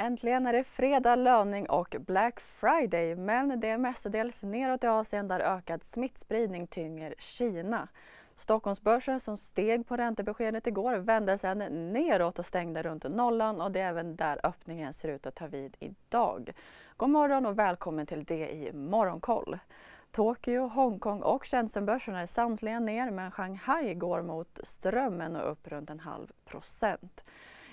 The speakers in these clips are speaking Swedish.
Äntligen är det fredag, löning och Black Friday men det är mestadels neråt i Asien där ökad smittspridning tynger Kina. Stockholmsbörsen som steg på räntebeskedet igår vände sedan neråt och stängde runt nollan och det är även där öppningen ser ut att ta vid idag. God morgon och välkommen till det i Morgonkoll. Tokyo, Hongkong och Shenzhenbörserna är samtliga ner men Shanghai går mot strömmen och upp runt en halv procent.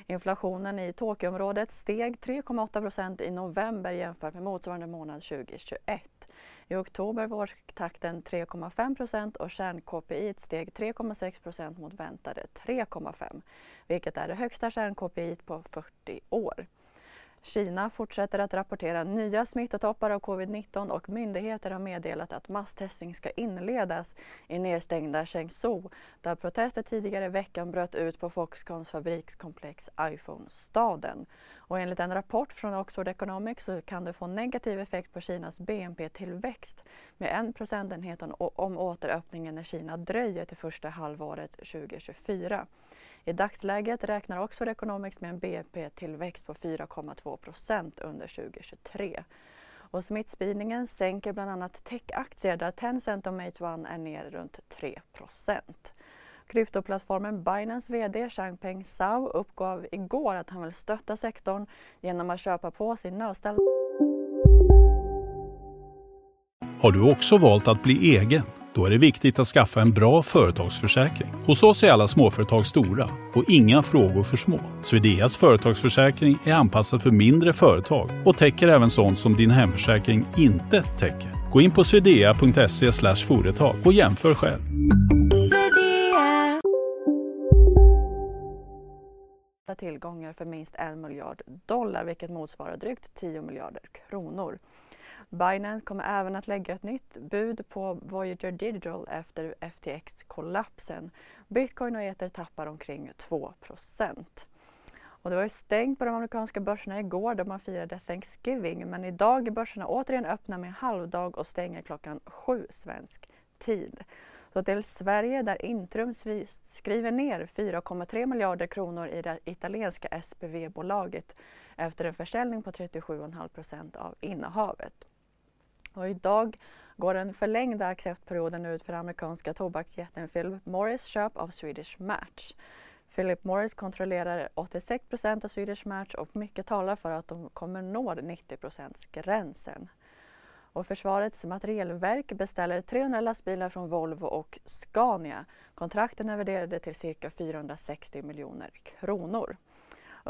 Inflationen i Tokyoområdet steg 3,8 procent i november jämfört med motsvarande månad 2021. I oktober var takten 3,5 procent och kärn-KPI steg 3,6 procent mot väntade 3,5 vilket är det högsta kärn-KPI på 40 år. Kina fortsätter att rapportera nya smittotoppar av covid-19 och myndigheter har meddelat att masstestning ska inledas i nedstängda Shenzhou där protester tidigare i veckan bröt ut på Foxconns fabrikskomplex iPhone-staden. Och enligt en rapport från Oxford Economics så kan det få negativ effekt på Kinas BNP-tillväxt med en procentenhet om återöppningen i Kina dröjer till första halvåret 2024. I dagsläget räknar Oxford Economics med en BNP-tillväxt på 4,2 procent under 2023. Och smittspridningen sänker bland annat techaktier där Tencent och Meituan är ner runt 3 procent. Kryptoplattformen Binance VD Changpeng Zhao uppgav igår att han vill stötta sektorn genom att köpa på sin nödställda Har du också valt att bli egen? Då är det viktigt att skaffa en bra företagsförsäkring. Hos oss är alla småföretag stora och inga frågor för små. Swedeas företagsförsäkring är anpassad för mindre företag och täcker även sånt som din hemförsäkring inte täcker. Gå in på swedea.se företag och jämför själv. tillgångar för minst en miljard dollar vilket motsvarar drygt 10 miljarder kronor. Binance kommer även att lägga ett nytt bud på Voyager Digital efter FTX-kollapsen. Bitcoin och Ether tappar omkring 2 och det var ju stängt på de amerikanska börserna igår då man firade Thanksgiving men idag är börserna återigen öppna med halvdag och stänger klockan sju svensk tid. Så till Sverige där Intrum skriver ner 4,3 miljarder kronor i det italienska SPV-bolaget efter en försäljning på 37,5 procent av innehavet. Och idag går den förlängda acceptperioden ut för amerikanska tobaksjätten Philip Morris köp av Swedish Match. Philip Morris kontrollerar 86 procent av Swedish Match och mycket talar för att de kommer nå 90 gränsen. Och Försvarets materielverk beställer 300 lastbilar från Volvo och Scania. Kontrakten är värderade till cirka 460 miljoner kronor.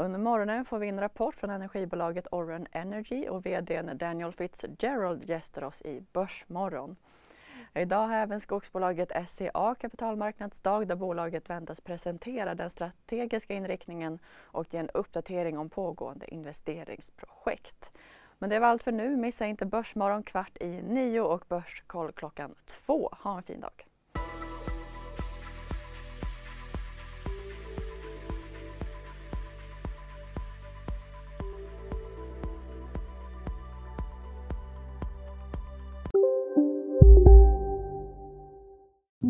Under morgonen får vi en rapport från energibolaget Orren Energy och vd Daniel Fitzgerald gästar oss i Börsmorgon. Idag har även skogsbolaget SCA kapitalmarknadsdag där bolaget väntas presentera den strategiska inriktningen och ge en uppdatering om pågående investeringsprojekt. Men det var allt för nu. Missa inte Börsmorgon kvart i nio och Börskoll klockan två. Ha en fin dag.